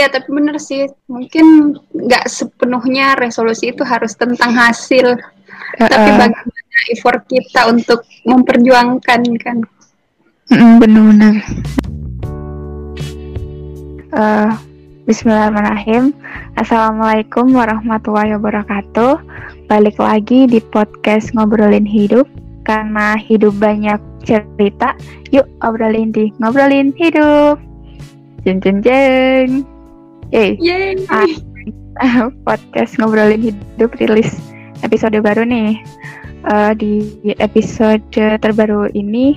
Ya, tapi bener sih, mungkin nggak sepenuhnya resolusi itu harus tentang hasil, uh, tapi bagaimana effort kita untuk memperjuangkan kan. Benar-benar. Uh, Bismillahirrahmanirrahim. Assalamualaikum warahmatullahi wabarakatuh. Balik lagi di podcast ngobrolin hidup karena hidup banyak cerita. Yuk obrolin di ngobrolin hidup. Jeng jeng jeng. Yeay. Yeay. Ah, podcast ngobrolin hidup rilis episode baru nih. Uh, di episode terbaru ini,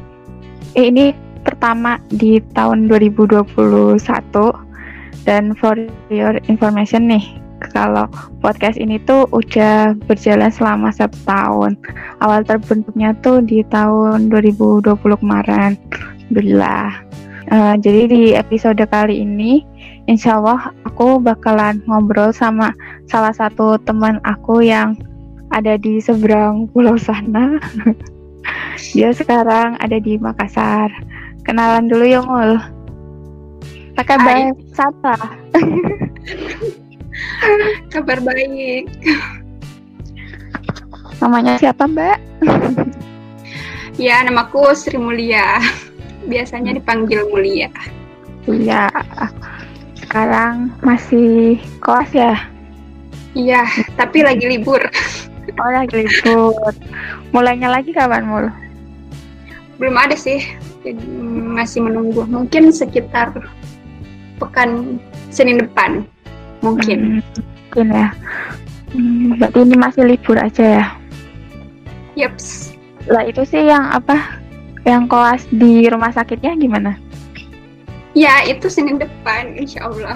eh, ini pertama di tahun 2021 dan for your information nih, kalau podcast ini tuh udah berjalan selama satu tahun. Awal terbentuknya tuh di tahun 2020 kemarin. Alhamdulillah. Uh, jadi di episode kali ini insya Allah aku bakalan ngobrol sama salah satu teman aku yang ada di seberang pulau sana. Dia sekarang ada di Makassar. Kenalan dulu ya Mul. Pakai baik Sapa. Kabar baik. Namanya siapa Mbak? ya, namaku Sri Mulia. Biasanya dipanggil Mulia. Iya sekarang masih kelas ya? Iya, tapi lagi libur. Oh, lagi libur. Mulainya lagi kapan, Mul? Belum ada sih. Masih menunggu. Mungkin sekitar pekan Senin depan. Mungkin. Hmm, mungkin ya. Hmm, berarti ini masih libur aja ya? Yaps. Lah itu sih yang apa? Yang kelas di rumah sakitnya gimana? Ya, itu Senin depan, insya Allah.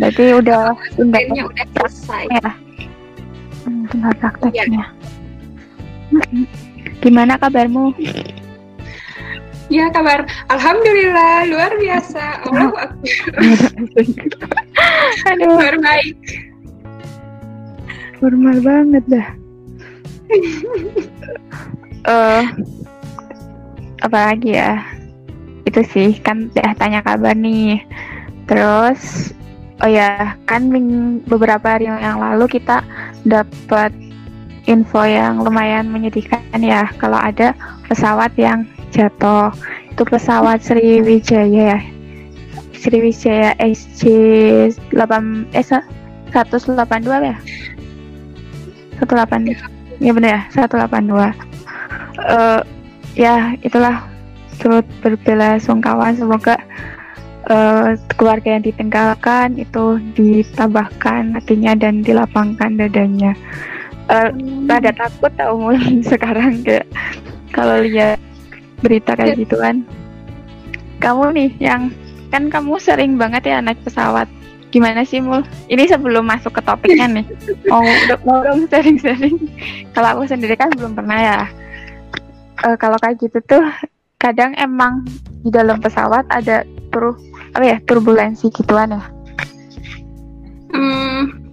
Berarti udah udah, udah selesai. Ya. Hmm, tinggal prakteknya. Ya. Gimana kabarmu? Ya kabar, Alhamdulillah luar biasa. Allah Aduh, luar baik. Formal banget dah. uh, apa lagi ya? Itu sih kan udah tanya kabar nih. Terus oh ya kan beberapa hari yang lalu kita dapat info yang lumayan menyedihkan ya kalau ada pesawat yang jatuh. Itu pesawat Sriwijaya ya. Sriwijaya SJ 8 eh 182 ya? 182 ya benar ya 182 uh, ya itulah turut berbela sungkawa. Semoga uh, keluarga yang ditinggalkan itu ditambahkan hatinya dan dilapangkan dadanya. Uh, rada takut tau mulai sekarang kayak kalau lihat berita kayak gitu kan. Kamu nih yang kan kamu sering banget ya naik pesawat. Gimana sih mul? Ini sebelum masuk ke topiknya nih. Mau mau dong sering-sering kalau aku sendiri kan belum pernah ya. Uh, kalau kayak gitu tuh kadang emang di dalam pesawat ada tur apa ya turbulensi gituan ya. Hmm,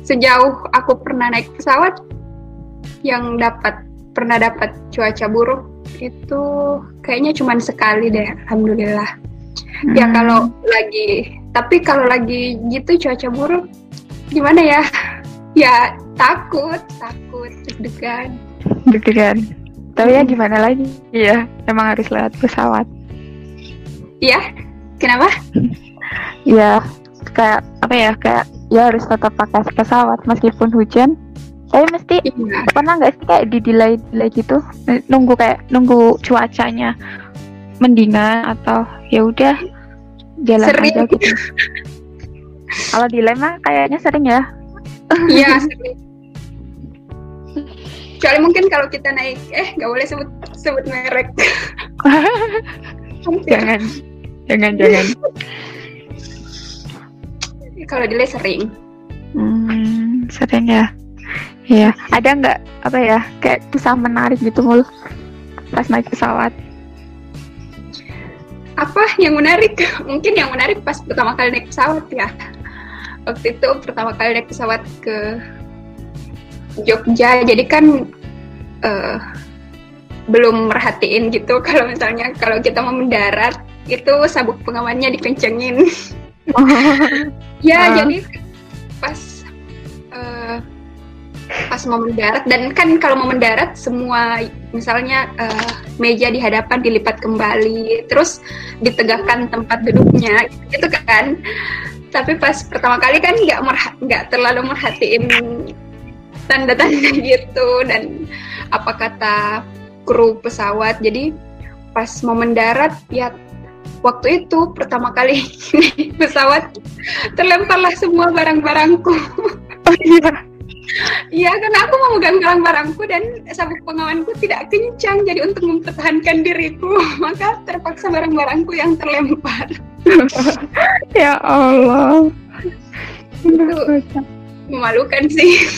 sejauh aku pernah naik pesawat yang dapat pernah dapat cuaca buruk itu kayaknya cuma sekali deh alhamdulillah. Ya, hmm. ya kalau lagi tapi kalau lagi gitu cuaca buruk gimana ya? Ya takut takut deg-degan. Deg-degan. Tapi ya gimana lagi ya emang harus lewat pesawat. Iya? Kenapa? Ya kayak apa ya kayak ya harus tetap pakai pesawat meskipun hujan. Saya mesti iya. pernah nggak sih kayak di delay delay gitu? Nunggu kayak nunggu cuacanya mendingan atau ya udah jalan sering. aja gitu. Kalau delay mah kayaknya sering ya. Iya sering. Kecuali mungkin kalau kita naik eh nggak boleh sebut sebut merek. Jangan. Jangan jangan. Kalau delay sering. Hmm, sering ya. Iya, ada nggak apa ya kayak kisah menarik gitu mul? Pas naik pesawat? Apa yang menarik? Mungkin yang menarik pas pertama kali naik pesawat ya. Waktu itu pertama kali naik pesawat ke Jogja. Jadi kan uh, belum merhatiin gitu kalau misalnya kalau kita mau mendarat itu sabuk pengamannya dikencengin oh. ya uh. jadi pas uh, pas mau mendarat dan kan kalau mau mendarat semua misalnya uh, meja di hadapan dilipat kembali terus ditegakkan tempat duduknya gitu kan tapi pas pertama kali kan nggak nggak terlalu merhatiin tanda-tanda gitu dan apa kata kru pesawat jadi pas mau mendarat ya waktu itu pertama kali pesawat terlemparlah semua barang-barangku oh iya Iya, karena aku mau memegang barang-barangku dan sabuk pengamanku tidak kencang, jadi untuk mempertahankan diriku, maka terpaksa barang-barangku yang terlempar. ya Allah. Itu memalukan sih.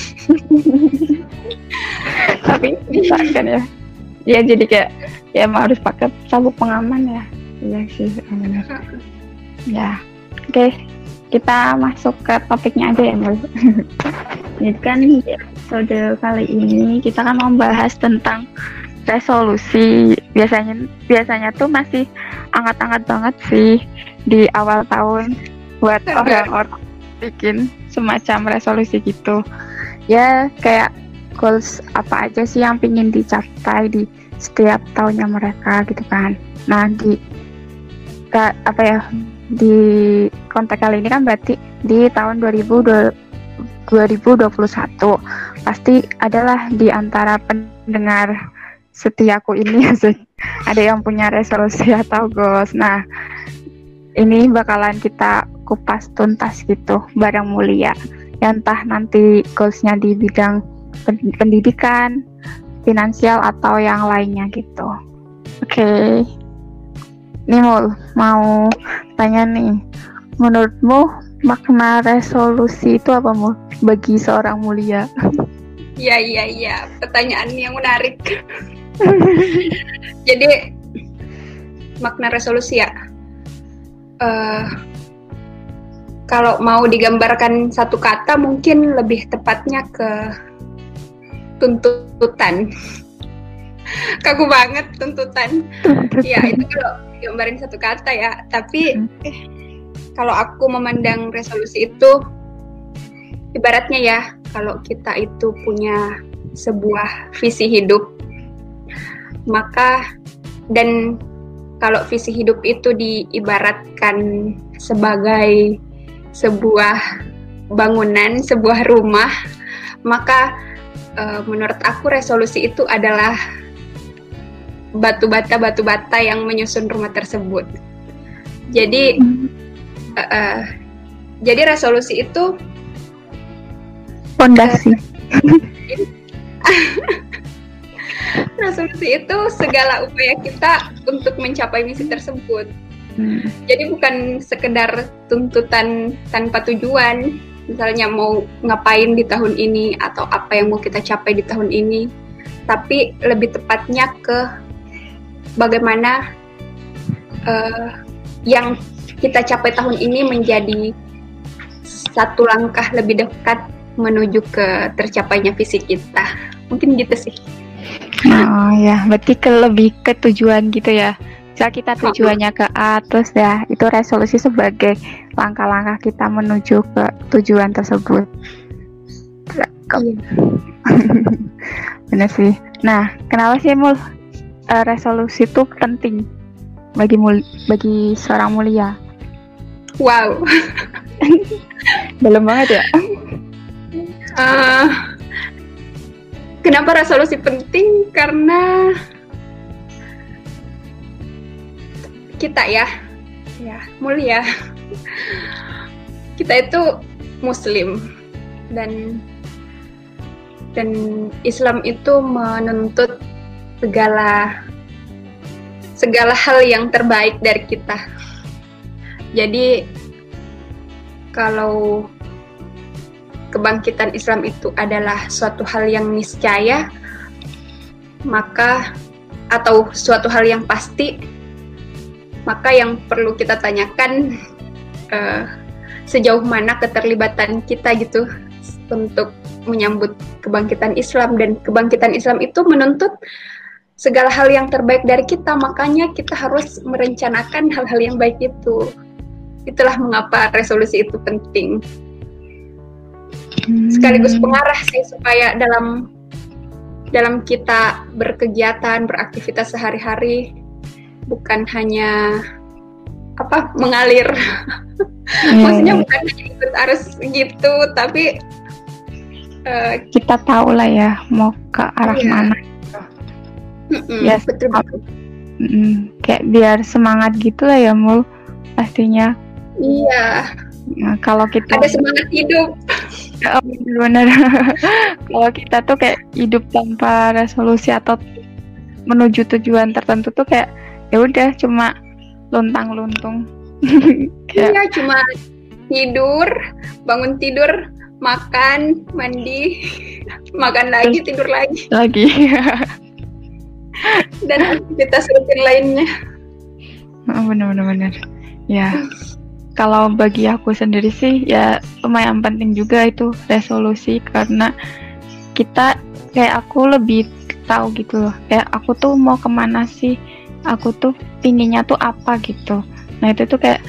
Tapi bisa kan ya? Ya jadi kayak ya emang harus pakai sabuk pengaman ya. Iya sih, benar. Ya, oke. Okay kita masuk ke topiknya aja ya Mbak. Jadi kan episode kali ini kita kan membahas tentang resolusi. Biasanya biasanya tuh masih anget-anget banget sih di awal tahun buat orang-orang bikin semacam resolusi gitu. Ya kayak goals apa aja sih yang pingin dicapai di setiap tahunnya mereka gitu kan. Nah di apa ya di kontak kali ini kan berarti di tahun 2020, 2021 pasti adalah di antara pendengar setiaku ini ada yang punya resolusi atau goals. Nah, ini bakalan kita kupas tuntas gitu barang mulia. Ya entah nanti goalsnya di bidang pendidikan, finansial atau yang lainnya gitu. Oke. Okay. Nih Mul, mau tanya nih, menurutmu makna resolusi itu apa Mul bagi seorang mulia? Iya iya iya, pertanyaan yang menarik. Jadi makna resolusi ya, uh, kalau mau digambarkan satu kata mungkin lebih tepatnya ke tuntutan. Kaku banget tuntutan. ya itu kalau gambarin satu kata ya tapi hmm. eh, kalau aku memandang resolusi itu ibaratnya ya kalau kita itu punya sebuah visi hidup maka dan kalau visi hidup itu diibaratkan sebagai sebuah bangunan, sebuah rumah, maka e, menurut aku resolusi itu adalah batu bata batu bata yang menyusun rumah tersebut. Jadi uh, uh, jadi resolusi itu fondasi. resolusi itu segala upaya kita untuk mencapai misi tersebut. Hmm. Jadi bukan sekedar tuntutan tanpa tujuan, misalnya mau ngapain di tahun ini atau apa yang mau kita capai di tahun ini, tapi lebih tepatnya ke bagaimana uh, yang kita capai tahun ini menjadi satu langkah lebih dekat menuju ke tercapainya visi kita. Mungkin gitu sih. Oh ya, berarti ke lebih ke tujuan gitu ya. Misal kita tujuannya ke A, terus ya itu resolusi sebagai langkah-langkah kita menuju ke tujuan tersebut. Iya. Benar sih. Nah, kenapa sih Mul uh, resolusi itu penting bagi mul bagi seorang mulia. Wow. Dalam banget ya. Uh, kenapa resolusi penting? Karena kita ya, ya mulia. Kita itu Muslim dan dan Islam itu menuntut segala segala hal yang terbaik dari kita. Jadi kalau kebangkitan Islam itu adalah suatu hal yang niscaya, maka atau suatu hal yang pasti, maka yang perlu kita tanyakan uh, sejauh mana keterlibatan kita gitu untuk menyambut kebangkitan Islam dan kebangkitan Islam itu menuntut segala hal yang terbaik dari kita, makanya kita harus merencanakan hal-hal yang baik itu. itulah mengapa resolusi itu penting sekaligus Hmm. pengarah sih supaya dalam dalam kita berkegiatan beraktivitas sehari-hari bukan hanya apa mengalir Iya, maksudnya bukan hanya ikut arus gitu tapi eh, kita tahu lah ya mau ke arah Iya. mana. mm-mm, Yes. betul betul Mm, kayak biar semangat gitu lah ya mul pastinya. iya Nah, kalau kita ada semangat hidup Oh, bener-bener. kalau kita tuh kayak hidup tanpa resolusi atau menuju tujuan tertentu tuh kayak ya udah cuma luntang-luntung. kayak iya cuma tidur bangun tidur makan mandi makan lagi tidur lagi lagi. dan aktivitas rutin lainnya Oh, bener-bener bener. Ya, kalau bagi aku sendiri sih ya lumayan penting juga itu resolusi karena kita kayak aku lebih tahu gitu loh. Kayak aku tuh mau ke mana sih? Aku tuh pinginnya tuh apa gitu. Nah itu tuh kayak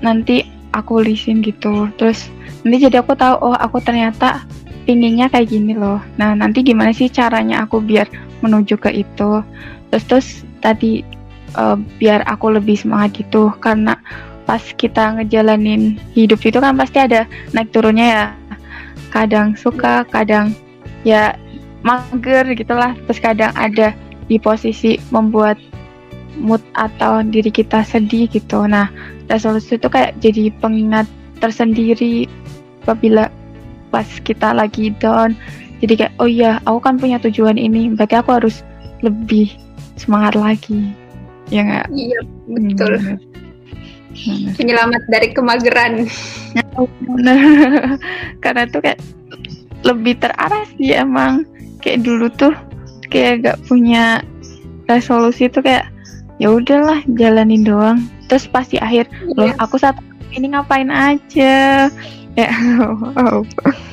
nanti aku lisin gitu. Terus nanti jadi aku tahu oh aku ternyata pinginnya kayak gini loh. Nah nanti gimana sih caranya aku biar menuju ke itu. Terus terus tadi eh, biar aku lebih semangat gitu karena pas kita ngejalanin hidup itu kan pasti ada naik turunnya ya kadang suka kadang ya mager gitulah terus kadang ada di posisi membuat mood atau diri kita sedih gitu. Nah resolusi itu kayak jadi pengingat tersendiri apabila pas kita lagi down. Jadi kayak oh iya aku kan punya tujuan ini berarti aku harus lebih semangat lagi. Ya nggak? Iya betul. Hmm, bener. penyelamat dari kemageran. Bener. Karena tuh kayak lebih terarah sih emang. Kayak dulu tuh kayak gak punya resolusi tuh kayak ya udahlah jalanin doang. Terus pasti akhir loh aku saat ini ngapain aja ya wow.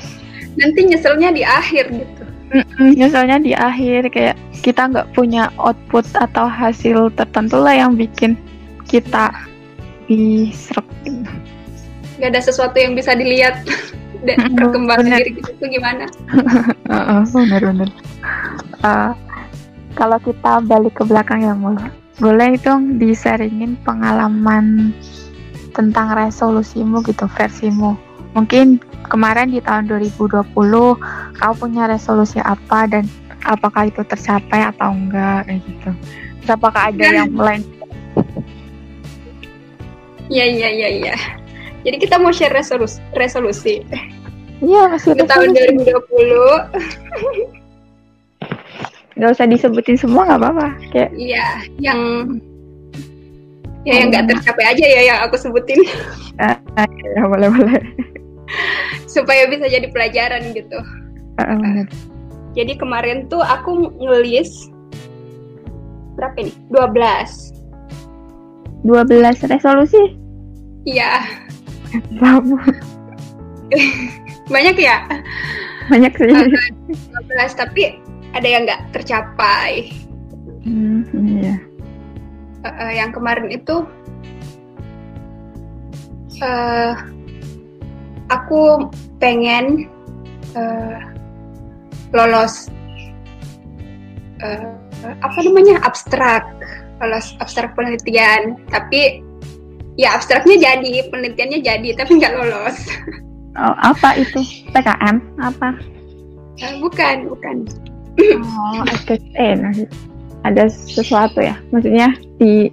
nanti nyeselnya di akhir gitu Mm-mm, Misalnya di akhir kayak kita nggak punya output atau hasil tertentu lah yang bikin kita diserap nggak ada sesuatu yang bisa dilihat dan Mm-mm, perkembangan bener. diri kita itu gimana Heeh, benar-benar. Eh, kalau kita balik ke belakang ya mul, boleh dong disaringin pengalaman tentang resolusimu gitu versimu. Mungkin kemarin di tahun 2020 kau punya resolusi apa dan apakah itu tercapai atau enggak kayak gitu. Terus apakah ada yang mulai iya iya iya iya jadi kita mau share resolusi, resolusi. Iya masih untuk tahun resolusi. 2020 Nggak usah disebutin semua nggak apa-apa. Kayak iya yang ya yang nggak tercapai aja ya yang aku sebutin ya boleh boleh. supaya bisa jadi pelajaran gitu bener. jadi kemarin tuh aku ngelis berapa nih 12 12 resolusi iya banyak ya banyak sih. 12 tapi ada yang nggak tercapai Hmm, iya. Eh, eh, yang kemarin itu eh aku pengen eh, lolos eh, apa namanya abstrak lolos abstrak penelitian tapi ya abstraknya jadi penelitiannya jadi tapi nggak lolos Oh, apa itu? PKM? Apa? Eh, bukan bukan Oh, SKSE. Nah, ada sesuatu ya? Maksudnya di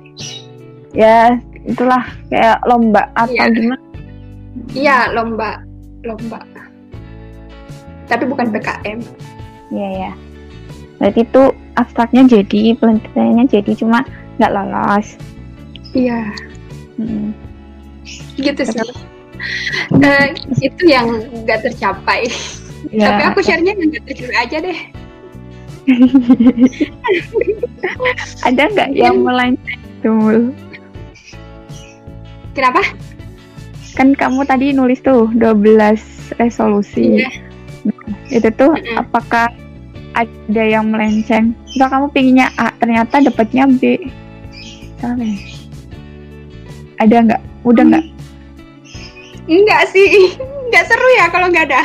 ya itulah kayak lomba atau Iya. gimana? iya lomba lomba tapi bukan PKM Iya ya. Berarti itu abstraknya jadi, penelitiannya jadi cuma nggak lolos. iya Hmm. gitu sih Eh, itu yang nggak tercapai Ya, tapi aku share-nya nggak tercapai aja deh ada nggak yang melenceng tuh? kenapa Kan kamu tadi nulis tuh 12 resolusi. Iya. itu tuh Mm-mm. apakah ada yang melenceng misal kamu pinginnya A ternyata dapatnya B Salah ya? ada nggak udah Hmm. nggak Enggak sih, enggak seru ya kalau nggak ada.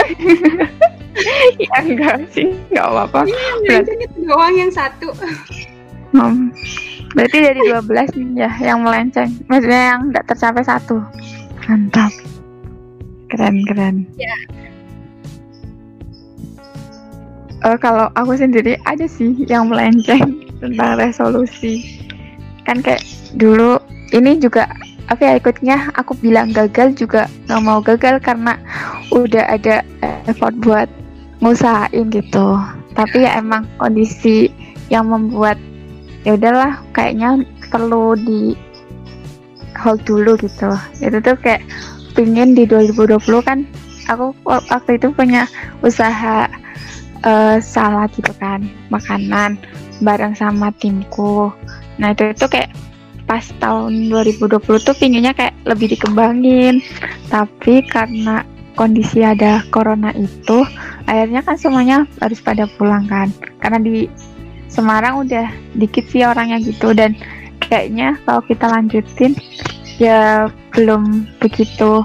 ya enggak sih, enggak apa-apa. Iya, itu doang yang satu. Hmm. Berarti dari 12 nih ya yang melenceng. Maksudnya yang enggak tercapai satu. Mantap. Keren, keren. Ya. Eh, kalau aku sendiri ada sih yang melenceng tentang resolusi. Kan kayak dulu ini juga apa ya ikutnya aku bilang gagal juga nggak mau gagal karena udah ada effort buat ngusahain gitu. Tapi ya emang kondisi yang membuat ya udahlah kayaknya perlu di hold dulu gitu. Itu tuh kayak pingin di 2020 kan aku waktu itu punya usaha uh, salah gitu kan makanan bareng sama timku. Nah itu itu kayak pas tahun 2020 tuh pinginnya kayak lebih dikembangin. Tapi karena kondisi ada corona itu akhirnya kan semuanya harus pada pulang kan. Karena di Semarang udah dikit sih orangnya gitu. Dan kayaknya kalau kita lanjutin ya belum begitu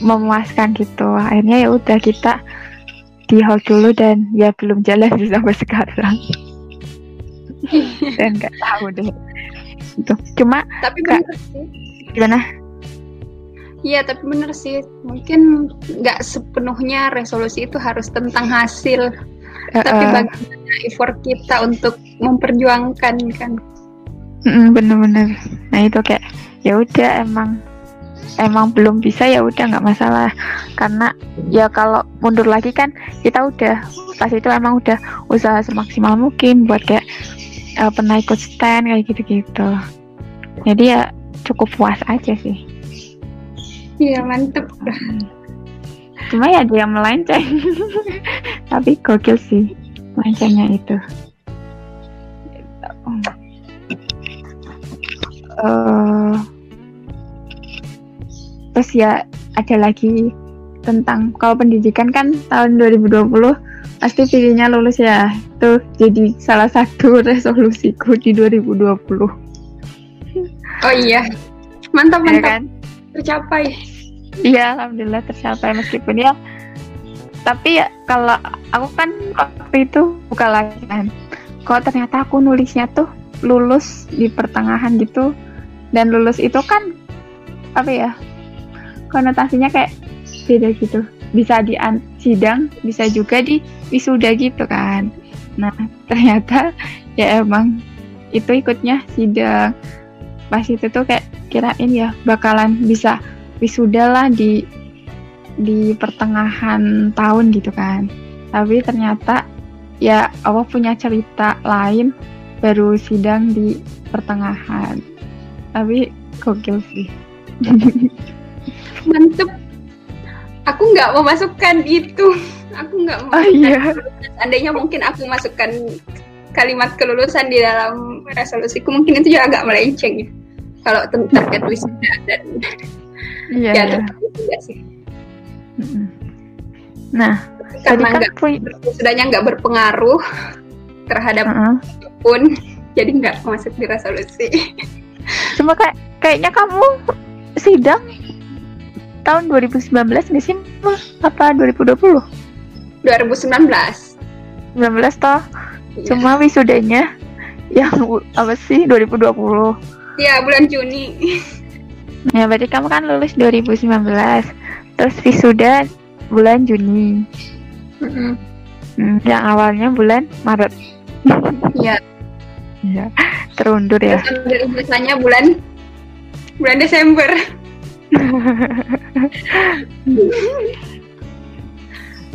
memuaskan gitu. Akhirnya ya udah kita di hold dulu dan ya belum jalan sampai sekarang. Dan nggak tahu deh. Gitu. Cuma tapi bener sih. gimana Iya tapi bener sih. Mungkin nggak sepenuhnya resolusi itu harus tentang hasil. Uh, tapi bagaimana effort kita untuk memperjuangkan kan? Bener-bener. Nah itu kayak ya udah emang emang belum bisa ya udah nggak masalah. Karena ya kalau mundur lagi kan kita udah pas itu emang udah usaha semaksimal mungkin buat kayak uh, pernah ikut stand kayak gitu-gitu. Jadi ya cukup puas aja sih iya mantep. Cuma ya dia melenceng. Tapi gokil sih melencengnya itu. Uh, terus ya ada lagi tentang kalau pendidikan kan tahun 2020 pasti pilihnya lulus ya. Itu jadi salah satu resolusiku di 2020 oh iya. Mantap iya mantap. ya kan? tercapai iya alhamdulillah tercapai meskipun ya. Tapi ya kalau aku kan waktu itu buka lagi kan. Kalau ternyata aku nulisnya tuh lulus di pertengahan gitu dan lulus itu kan apa ya konotasinya kayak beda gitu. Bisa di sidang bisa juga di wisuda gitu kan. Nah ternyata ya emang itu ikutnya sidang. Pas itu tuh kayak kirain ya bakalan bisa wisuda lah di di pertengahan tahun gitu kan. Tapi ternyata ya Allah punya cerita lain baru sidang di pertengahan. Tapi gokil sih. Mantep. Aku nggak memasukkan itu. Aku nggak mau oh, iya. seandainya mungkin aku masukkan kalimat kelulusan di dalam resolusiku mungkin itu juga agak melenceng ya kalau terkait wisuda dan iya, ya iya. tidak sih. Nah karena kan nggak wisudanya nggak berpengaruh terhadap uh -uh. pun jadi nggak masuk di resolusi. Cuma kayak kayaknya kamu sidang tahun 2019 nggak sih apa 2020 2019 19 toh? Iya. cuma wisudanya yang apa sih 2020 ya bulan Juni ya berarti kamu kan lulus 2019 terus wisuda bulan Juni. Mm -hmm. hmm, yang awalnya bulan Maret. Iya. Iya terundur ya. Biasanya bulan bulan Desember.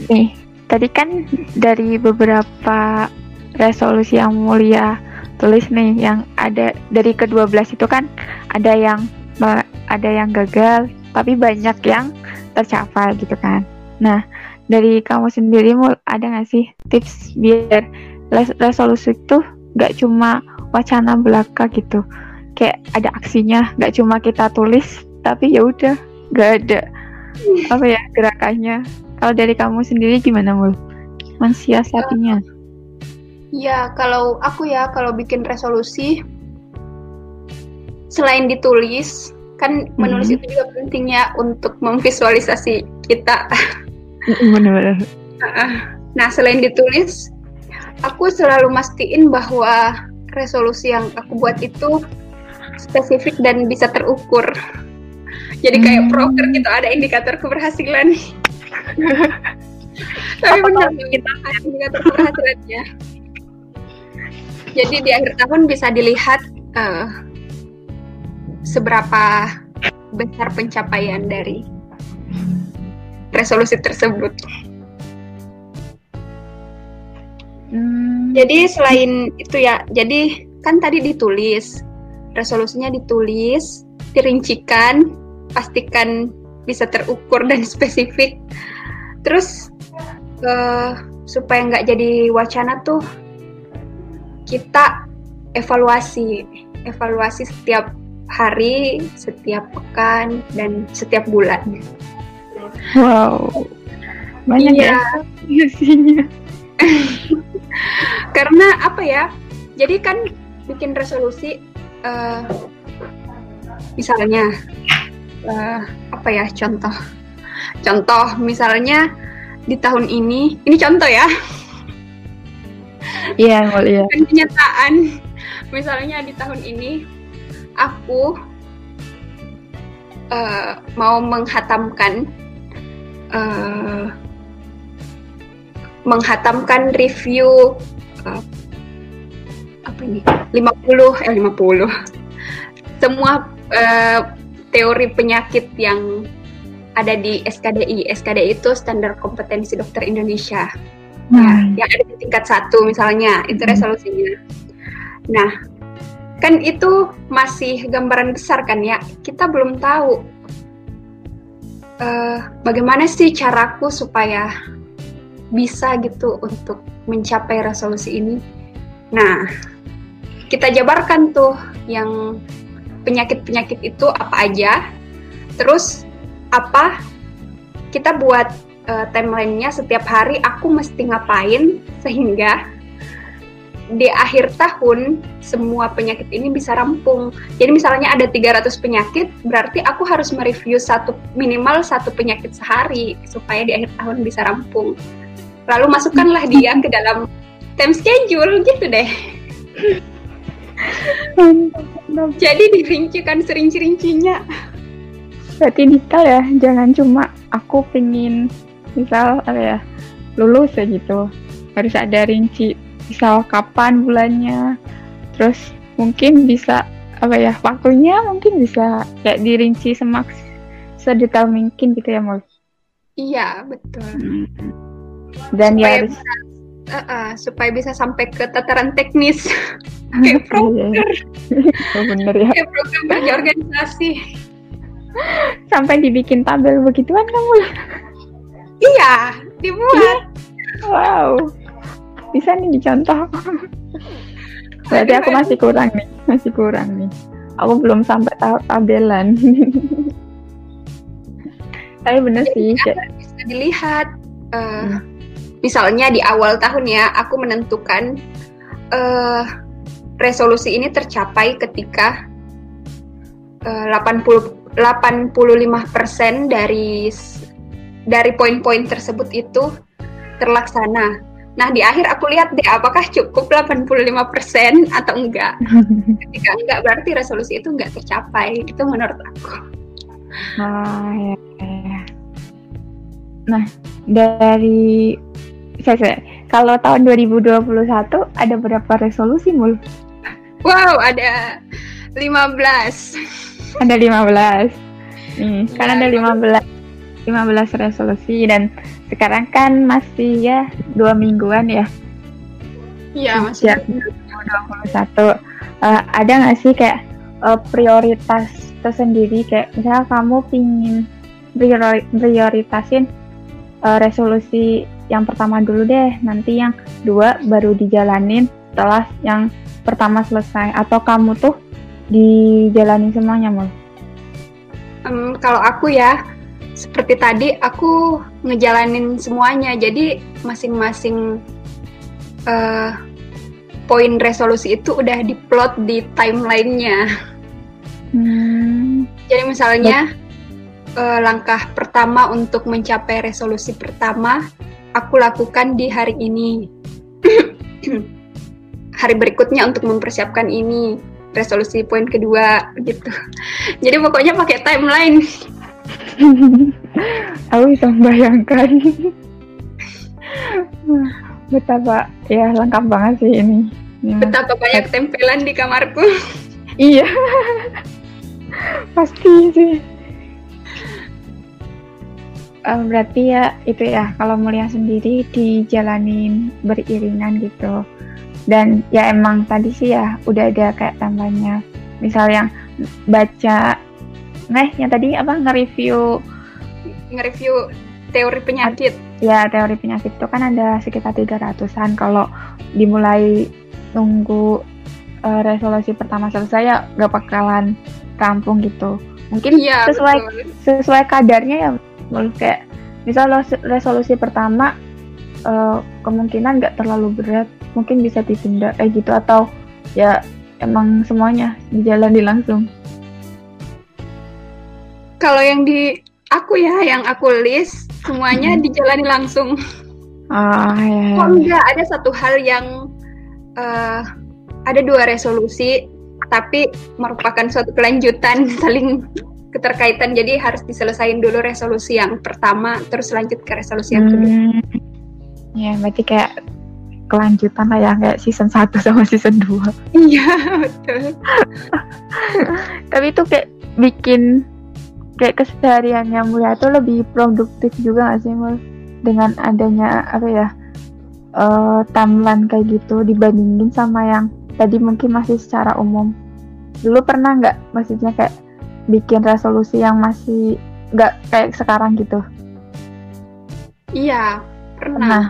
Nih, tadi kan dari beberapa resolusi yang mulia tulis nih yang ada dari ke-12 itu kan ada yang ada yang gagal tapi banyak yang tercapai gitu kan. Nah, dari kamu sendiri mau ada nggak sih tips biar resolusi itu nggak cuma wacana belaka gitu, kayak ada aksinya, nggak cuma kita tulis tapi ya udah nggak ada. Apa ya gerakannya? Kalau dari kamu sendiri gimana mul? Mensiasatinya. Ya kalau aku ya kalau bikin resolusi selain ditulis kan menulis hmm. itu juga pentingnya untuk memvisualisasi kita. Benar-benar. Nah selain ditulis aku selalu mastiin bahwa resolusi yang aku buat itu spesifik dan bisa terukur. Jadi kayak hmm. proker gitu ada indikator keberhasilan. Tapi benar kita indikator keberhasilannya. Jadi di akhir tahun bisa dilihat uh, seberapa besar pencapaian dari resolusi tersebut. Hmm. Jadi selain itu ya, jadi kan tadi ditulis resolusinya ditulis, dirincikan, pastikan bisa terukur dan spesifik. Terus uh, supaya nggak jadi wacana tuh kita evaluasi, evaluasi setiap hari, setiap pekan, dan setiap bulan. Wow, banyak iya. ya isinya. Karena apa ya? Jadi kan bikin resolusi, uh, misalnya uh, apa ya? Contoh, contoh misalnya di tahun ini, ini contoh ya. Iya, yeah, iya. Kenyataan, misalnya di tahun ini aku uh, mau menghatamkan uh, menghatamkan review uh, apa ini 50 eh 50 semua uh, teori penyakit yang ada di SKDI. SKDI itu standar kompetensi dokter Indonesia. Hmm. Ya, yang ada di tingkat satu misalnya, itu hmm. resolusinya. Nah, kan itu masih gambaran besar kan ya? Kita belum tahu uh, bagaimana sih caraku supaya bisa gitu untuk mencapai resolusi ini. Nah kita jabarkan tuh yang penyakit-penyakit itu apa aja. Terus apa kita buat uh, timelinenya setiap hari aku mesti ngapain sehingga di akhir tahun semua penyakit ini bisa rampung. Jadi misalnya ada 300 penyakit, berarti aku harus mereview satu minimal satu penyakit sehari supaya di akhir tahun bisa rampung. Lalu masukkanlah dia ke dalam time schedule gitu deh. Jadi dirincikan sering-serincinya. Berarti detail ya, jangan cuma aku pengen misal apa ya lulus ya gitu. Harus ada rinci misal kapan bulannya. Terus mungkin bisa apa ya waktunya mungkin bisa kayak dirinci semaks sedetail mungkin gitu ya Mul? Iya betul. Hmm. dan ya supaya ya harus bisa, uh, uh, supaya bisa sampai ke tataran teknis. Kayak proker oh, bener ya. Kayak program kerja organisasi. Sampai dibikin tabel begituan kamu iya dibuat. Wow bisa nih dicontoh berarti aku masih kurang nih masih kurang nih aku belum sampai tahap tabelan tapi bener sih bisa dilihat uh, hmm. misalnya di awal tahun ya aku menentukan uh, resolusi ini tercapai ketika uh, 80 85% dari dari poin-poin tersebut itu terlaksana. Nah, di akhir aku lihat deh apakah cukup 85% atau enggak. Ketika enggak berarti resolusi itu enggak tercapai. Itu menurut aku. Ah, ya, ya. Nah, dari saya, saya kalau tahun 2021 ada berapa resolusi mul? Wow, ada 15. Ada 15. Nih, ya, kan ada 15 15 resolusi dan sekarang kan masih ya dua mingguan ya. Iya masih. 2021. Uh, ada nggak sih kayak uh, prioritas tersendiri kayak misalnya kamu pingin priori prioritasin uh, resolusi yang pertama dulu deh, nanti yang dua baru dijalanin setelah yang pertama selesai atau kamu tuh dijalanin semuanya mal? Um, kalau aku ya seperti tadi aku ngejalanin semuanya jadi masing-masing uh, poin resolusi itu udah diplot di timelinenya hmm. Jadi misalnya uh, langkah pertama untuk mencapai resolusi pertama aku lakukan di hari ini. hari berikutnya untuk mempersiapkan ini resolusi poin kedua gitu. Jadi pokoknya pakai timeline. aku bisa membayangkan betapa ya lengkap banget sih ini. Betapa banyak tempelan di kamarku. iya. Pasti sih. Um, berarti ya itu ya kalau mulia sendiri dijalanin beriringan gitu dan ya emang tadi sih ya udah ada kayak tambahnya misal yang baca nih yang tadi apa? Nge-review. Nge-review teori penyakit. Ya teori penyakit itu kan ada sekitar 300an kalau dimulai nunggu uh, resolusi pertama selesai ya gak bakalan rampung gitu. Mungkin ya, sesuai betul. sesuai kadarnya ya kayak misal resolusi pertama uh, kemungkinan nggak terlalu berat. Mungkin bisa ditunda kayak gitu. Atau ya emang semuanya dijalani langsung kalau yang di aku ya yang aku list semuanya hmm. dijalani langsung ah ya, ya. oh enggak ada satu hal yang uh, ada dua resolusi tapi merupakan suatu kelanjutan saling keterkaitan jadi harus diselesaikan dulu resolusi yang pertama terus lanjut ke resolusi yang kedua. Hmm. Ya, berarti kayak kelanjutan lah ya kayak season 1 sama season 2 iya betul tapi itu kayak bikin kayak kesehariannya Mulia tuh lebih produktif juga gak sih Mul? Dengan adanya apa ya uh, timeline kayak gitu dibandingin sama yang tadi mungkin masih secara umum. Dulu pernah nggak maksudnya kayak bikin resolusi yang masih nggak kayak sekarang gitu? Iya pernah, pernah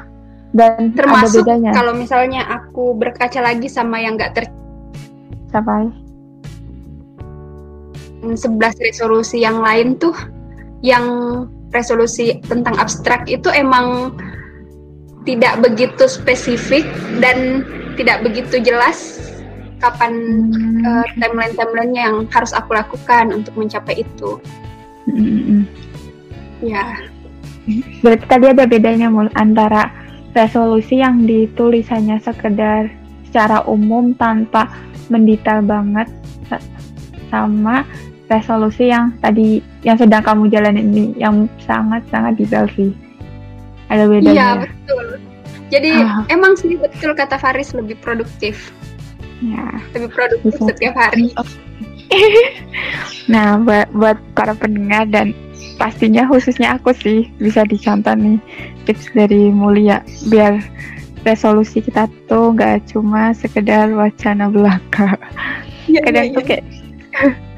dan termasuk kalau misalnya aku berkaca lagi sama yang nggak ter sampai 11 resolusi yang lain tuh yang resolusi tentang abstrak itu emang tidak begitu spesifik dan tidak begitu jelas kapan hmm. uh, timeline-timelinenya yang harus aku lakukan untuk mencapai itu. Hmm. Ya. Berarti tadi ada bedanya mul antara resolusi yang ditulis hanya sekedar secara umum tanpa mendetail banget sama resolusi yang tadi yang sedang kamu jalani ini yang sangat sangat detail sih. Ada bedanya iya betul. Jadi ah. emang sih betul kata Faris lebih produktif. Ya. Lebih produktif Bisa. setiap hari. Nah buat buat para pendengar dan pastinya khususnya aku sih bisa dicontoh nih tips dari Mulia. Biar resolusi kita tuh nggak cuma sekedar wacana belaka. Ya, kadang ya, tuh ya.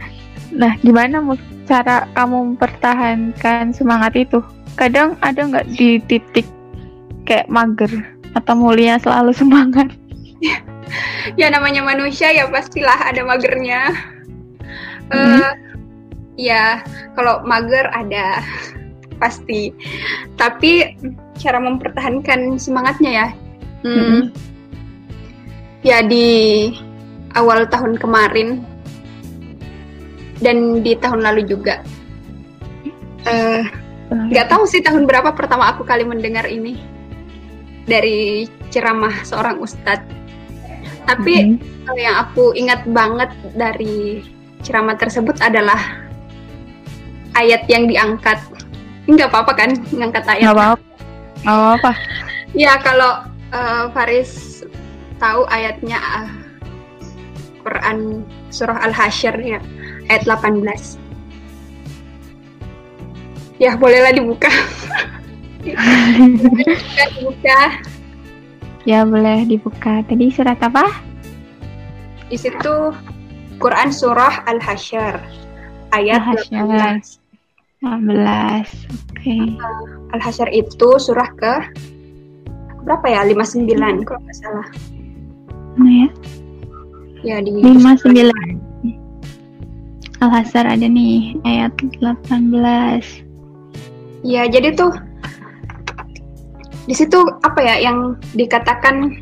nah gimana cara kamu mempertahankan semangat itu? Kadang ada nggak di titik kayak mager atau mulia selalu semangat? Ya namanya manusia ya pastilah ada magernya. Mm -hmm. uh, ya kalau mager ada pasti. Tapi cara mempertahankan semangatnya ya. Hmm, mm-hmm. ya di awal tahun kemarin dan di tahun lalu juga eh, nggak uh, tahu sih tahun berapa pertama aku kali mendengar ini dari ceramah seorang ustadz tapi mm-hmm. yang aku ingat banget dari ceramah tersebut adalah ayat yang diangkat. Nggak apa-apa kan ngangkat ayat? Nggak apa-apa. Nggak apa-apa. Ya kalau uh, Faris tahu ayatnya uh, Quran surah Al-Hasyr ya ayat 18. Ya bolehlah dibuka. dibuka. Ya boleh dibuka. Tadi surat apa? Di situ Quran surah Al-Hasyr ayat Al 18. 16. Oke. Okay. Al-Hasyr itu surah ke berapa ya? 59 hmm. kalau nggak salah. Mana ya? Ya di 59. Al-Hasyr ada nih ayat 18. Ya, jadi tuh di situ apa ya yang dikatakan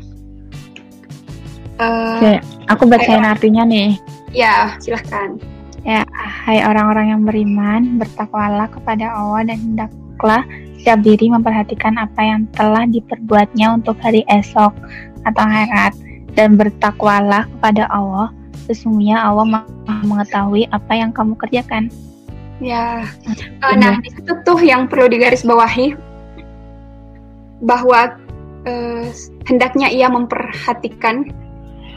uh, Oke, aku bacain artinya nih. Ya, silahkan. Ya, hai orang-orang yang beriman, bertakwalah kepada Allah dan hendaklah setiap diri memperhatikan apa yang telah diperbuatnya untuk hari esok atau akhirat dan bertakwalah kepada Allah. Sesungguhnya Allah maha mengetahui apa yang kamu kerjakan. Ya, uh, nah itu tuh yang perlu digarisbawahi bahwa uh, hendaknya ia memperhatikan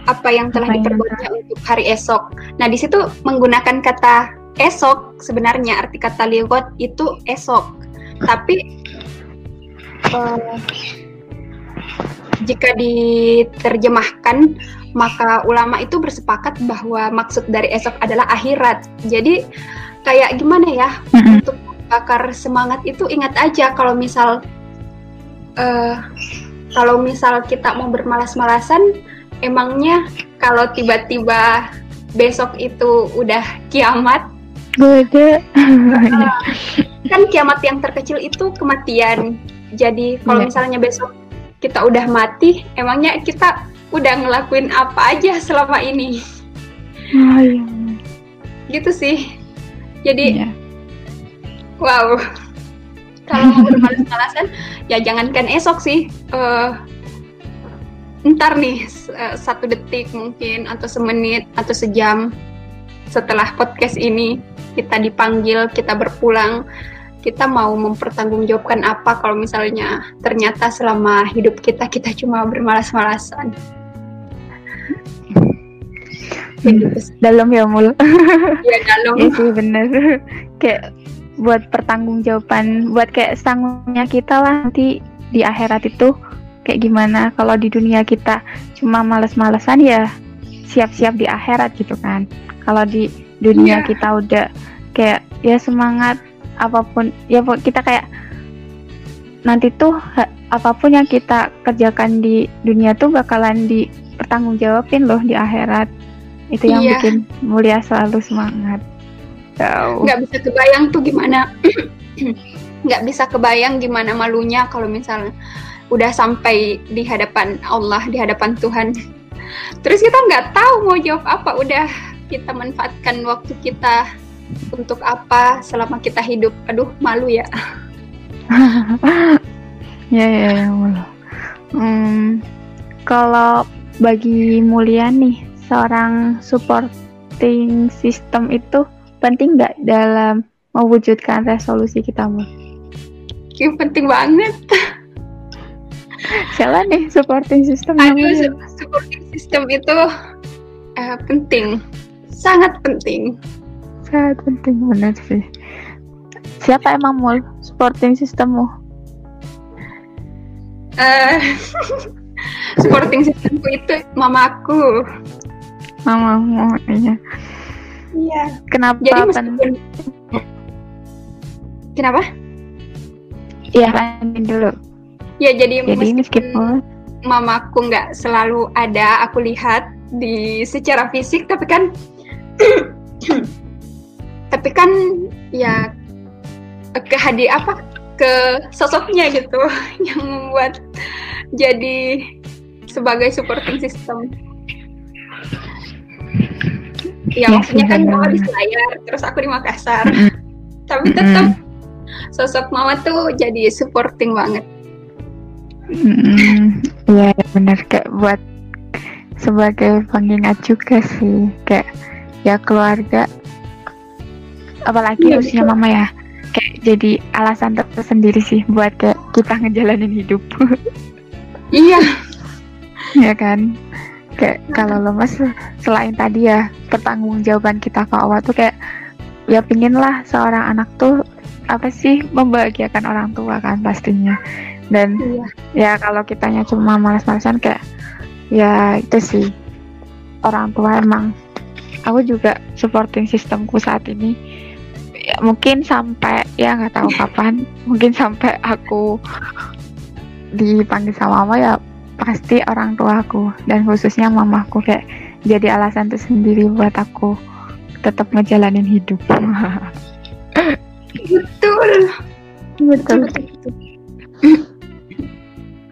apa yang telah apa diperbuatnya yang... untuk hari esok. Nah, di situ menggunakan kata esok sebenarnya arti kata liwat itu esok. Tapi uh, jika diterjemahkan maka ulama itu bersepakat bahwa maksud dari esok adalah akhirat. Jadi kayak gimana ya mm-hmm. untuk bakar semangat itu ingat aja kalau misal uh, kalau misal kita mau bermalas-malasan emangnya kalau tiba-tiba besok itu udah kiamat Beda. uh, kan kiamat yang terkecil itu kematian. Jadi kalau yeah. misalnya besok kita udah mati, emangnya kita udah ngelakuin apa aja selama ini? Oh, iya. Gitu sih. Jadi, yeah. wow. Kalau mau bermalas-malasan, ya jangankan esok sih. Uh, ntar nih eh, satu detik mungkin atau semenit atau sejam setelah podcast ini kita dipanggil kita berpulang kita mau mempertanggungjawabkan apa kalau misalnya ternyata selama hidup kita kita cuma bermalas-malasan dalam ya mul. Ya dalam. Ya sih bener. Kayak buat pertanggungjawaban buat kayak sanggungnya kita lah nanti di akhirat itu. Kayak gimana kalau di dunia kita cuma males-malesan ya siap-siap di akhirat gitu kan. Kalau di dunia yeah. kita udah kayak ya semangat apa pun ya kita kayak nanti tuh apa pun yang kita kerjakan di dunia tuh bakalan dipertanggungjawabin loh di akhirat itu yang yeah. bikin mulia selalu semangat nggak bisa kebayang tuh gimana nggak bisa kebayang gimana malunya kalau misalnya udah sampai di hadapan Allah, di hadapan Tuhan. Terus kita nggak tahu mau jawab apa, udah kita manfaatkan waktu kita untuk apa selama kita hidup. Aduh, malu ya. ya ya ya malu. Hmm, kalau bagi Mulia nih, seorang supporting system itu penting nggak dalam mewujudkan resolusi kita, Mul? penting banget. Siapa nih supporting system Aduh, supporting system itu uh, penting, sangat penting. Sangat penting benar sih. Siapa emang mul supporting systemmu? Uh, supporting systemku itu mamaku. Mamamu, iya. Iya. Kenapa? Jadi meskipun... Kenapa? Iya, lanjutin dulu ya jadi, jadi meskipun, mamaku nggak selalu ada aku lihat di secara fisik tapi kan tapi kan ya ke apa ke sosoknya gitu yang membuat jadi sebagai supporting system. Ya, ya maksudnya kan mama di Selayar terus aku di Makassar. Tapi tetap sosok mama tuh jadi supporting banget. Hmm, iya ya, benar. Kayak buat sebagai pengingat juga sih. Kayak ya keluarga apalagi ya, usia mama ya kayak jadi alasan tersendiri sih buat kayak kita ngejalanin hidup. Iya. Ya kan? Kayak kalau lemas selain tadi ya pertanggungjawaban kita ke Allah tuh kayak ya pingin lah seorang anak tuh apa sih membahagiakan orang tua kan pastinya. Dan iya. ya kalau kitanya cuma malas-malasan kayak ya itu sih. Orang tua emang aku juga supporting sistemku saat ini ya, mungkin sampai ya nggak tahu kapan. Mungkin sampai aku dipanggil sama mama ya pasti orang tua aku dan khususnya mamaku kayak jadi alasan tersendiri buat aku tetap ngejalanin hidup. Betul. Betul,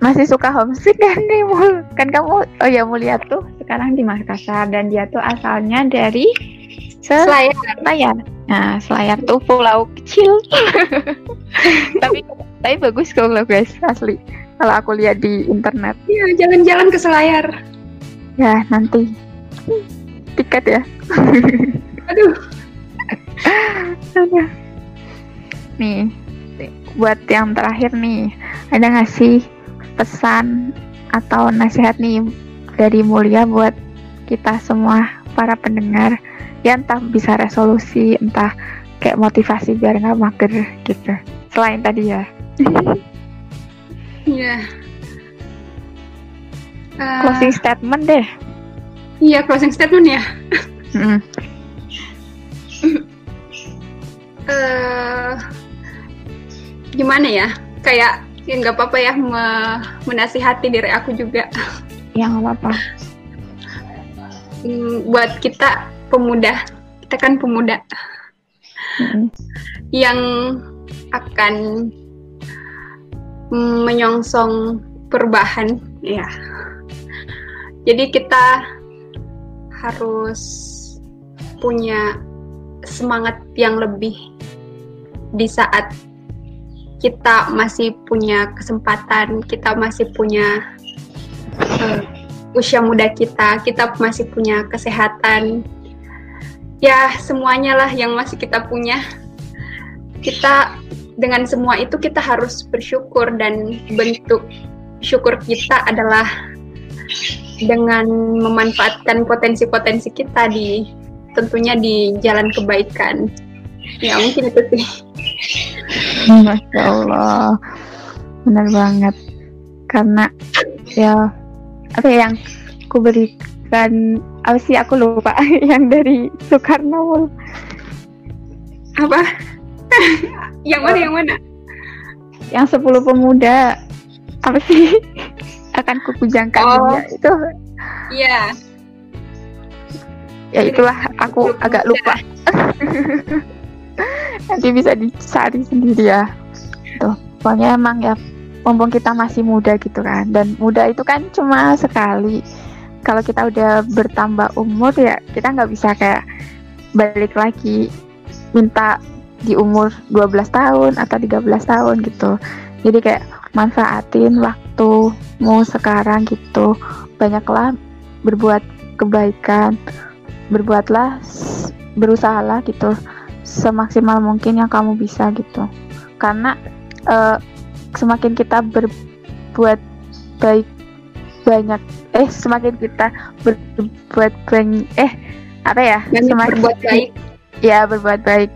masih suka homesick kan nih mul? Kan kamu oh ya lihat tuh sekarang di Makassar. Dan dia tuh asalnya dari Selayar Nah, Selayar tuh pulau kecil. tapi tapi bagus kalau guys, asli. Kalau aku lihat di internet. Iya, jalan-jalan ke Selayar. Ya, nanti. Tiket ya. Aduh. nih, buat yang terakhir nih, ada nggak sih pesan atau nasihat nih dari Mulia buat kita semua para pendengar ya entah bisa resolusi entah kayak motivasi biar nggak mager gitu. Selain tadi ya. Iya. Uh, closing statement deh. Iya closing statement ya. Mm. uh, gimana ya? Kayak ya nggak apa-apa ya me menasihati diri aku juga. Ya nggak apa-apa. Mm, buat kita pemuda. Kita kan pemuda. Mm-hmm. yang akan menyongsong perubahan ya. Jadi kita harus punya semangat yang lebih di saat kita masih punya kesempatan, kita masih punya uh, usia muda kita, kita masih punya kesehatan, ya semuanya lah yang masih kita punya. Kita dengan semua itu kita harus bersyukur dan bentuk syukur kita adalah dengan memanfaatkan potensi-potensi kita di tentunya di jalan kebaikan. Ya mungkin itu sih. Masya Allah benar banget. Karena ya apa ya yang ku beri dan apa sih aku lupa yang dari Soekarno. Apa? Yang mana yang mana? Yang sepuluh pemuda. Apa sih? Akan kukujangkan oh. dia itu. Iya. Ya itulah. Aku agak lupa. Nanti bisa dicari sendiri ya. Tuh pokoknya emang ya mumpung kita masih muda gitu kan. Dan muda itu kan cuma sekali kalau kita udah bertambah umur ya kita nggak bisa kayak balik lagi minta di umur 12 tahun atau 13 tahun gitu. Jadi kayak manfaatin waktumu sekarang gitu. Banyaklah berbuat kebaikan berbuatlah berusahalah gitu semaksimal mungkin yang kamu bisa gitu. Karena uh, semakin kita berbuat baik banyak eh semakin kita berbuat banyak eh apa ya semakin berbuat baik. Ya berbuat baik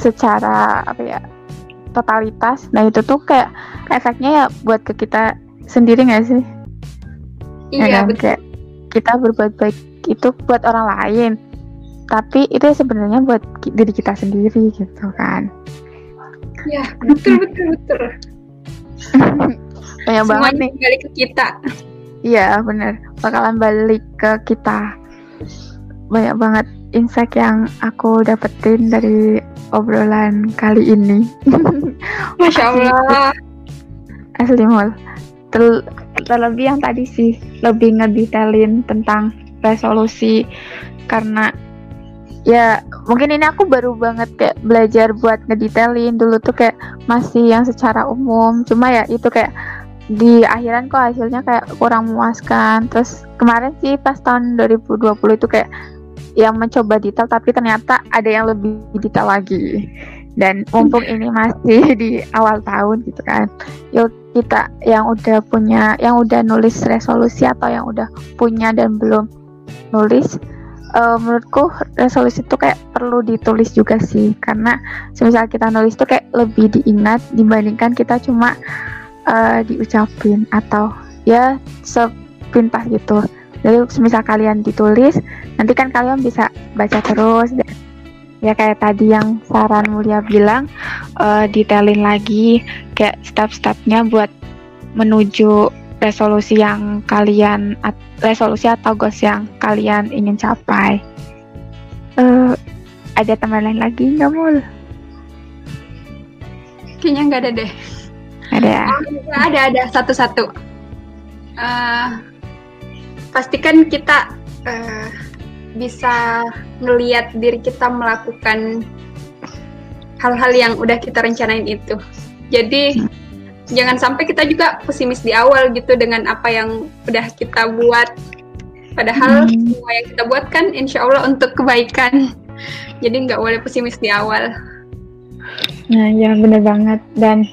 secara apa ya totalitas. Nah itu tuh kayak efeknya ya buat ke kita sendiri nggak sih? Ya iya ya kan? betul. Kayak kita berbuat baik itu buat orang lain tapi itu sebenarnya buat diri kita sendiri gitu kan. Ya betul betul betul. Banyak banget nih. balik ke kita Iya bener bakalan balik ke kita banyak banget insight yang aku dapetin dari obrolan kali ini. Masya Allah. Asli mul. Ter terlebih yang tadi sih lebih ngedetailin tentang resolusi karena ya mungkin ini aku baru banget kayak belajar buat ngedetailin dulu tuh kayak masih yang secara umum cuma ya itu kayak di akhiran kok hasilnya kayak kurang memuaskan. Terus kemarin sih pas tahun 2020 itu kayak yang mencoba detail tapi ternyata ada yang lebih detail lagi. Dan mumpung ini masih di awal tahun gitu kan yuk kita yang udah punya yang udah nulis resolusi atau yang udah punya dan belum nulis uh, menurutku resolusi itu kayak perlu ditulis juga sih. Karena semisal kita nulis tuh kayak lebih diingat dibandingkan kita cuma uh, diucapin atau ya sepintas gitu. Jadi misal kalian ditulis nanti kan kalian bisa baca terus. Dan ya kayak tadi yang saran mulia bilang uh, detailin lagi kayak step-stepnya buat menuju resolusi yang kalian resolusi atau goals yang kalian ingin capai. Uh, ada teman lain lagi nggak mul? Kayaknya nggak ada deh ada. ada ada satu-satu. Uh, pastikan kita uh, bisa ngeliat diri kita melakukan hal-hal yang udah kita rencanain itu. Jadi hmm. jangan sampai kita juga pesimis di awal gitu dengan apa yang udah kita buat. Padahal hmm. semua yang kita buat kan insya Allah untuk kebaikan. Jadi nggak boleh pesimis di awal. Nah ya bener banget dan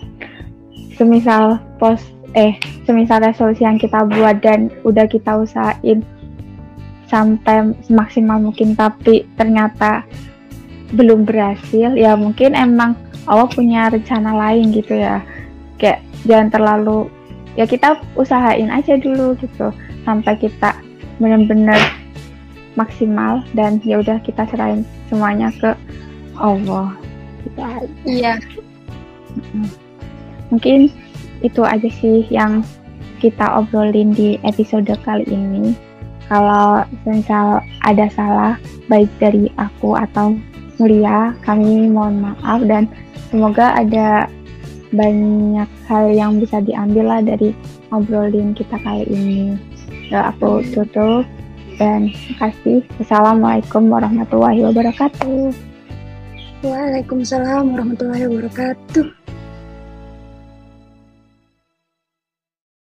semisal pos eh semisal resolusi yang kita buat dan udah kita usahain sampai semaksimal mungkin tapi ternyata belum berhasil ya mungkin emang Allah punya rencana lain gitu ya. Kayak jangan terlalu ya kita usahain aja dulu gitu sampai kita benar-benar maksimal dan ya udah kita serahin semuanya ke Allah. Gitu iya mungkin itu aja sih yang kita obrolin di episode kali ini kalau misal ada salah baik dari aku atau Mulia, kami mohon maaf dan semoga ada banyak hal yang bisa diambil lah dari ngobrolin kita kali ini. Ya, aku tutup dan kasih. Assalamualaikum warahmatullahi wabarakatuh. Waalaikumsalam warahmatullahi wabarakatuh.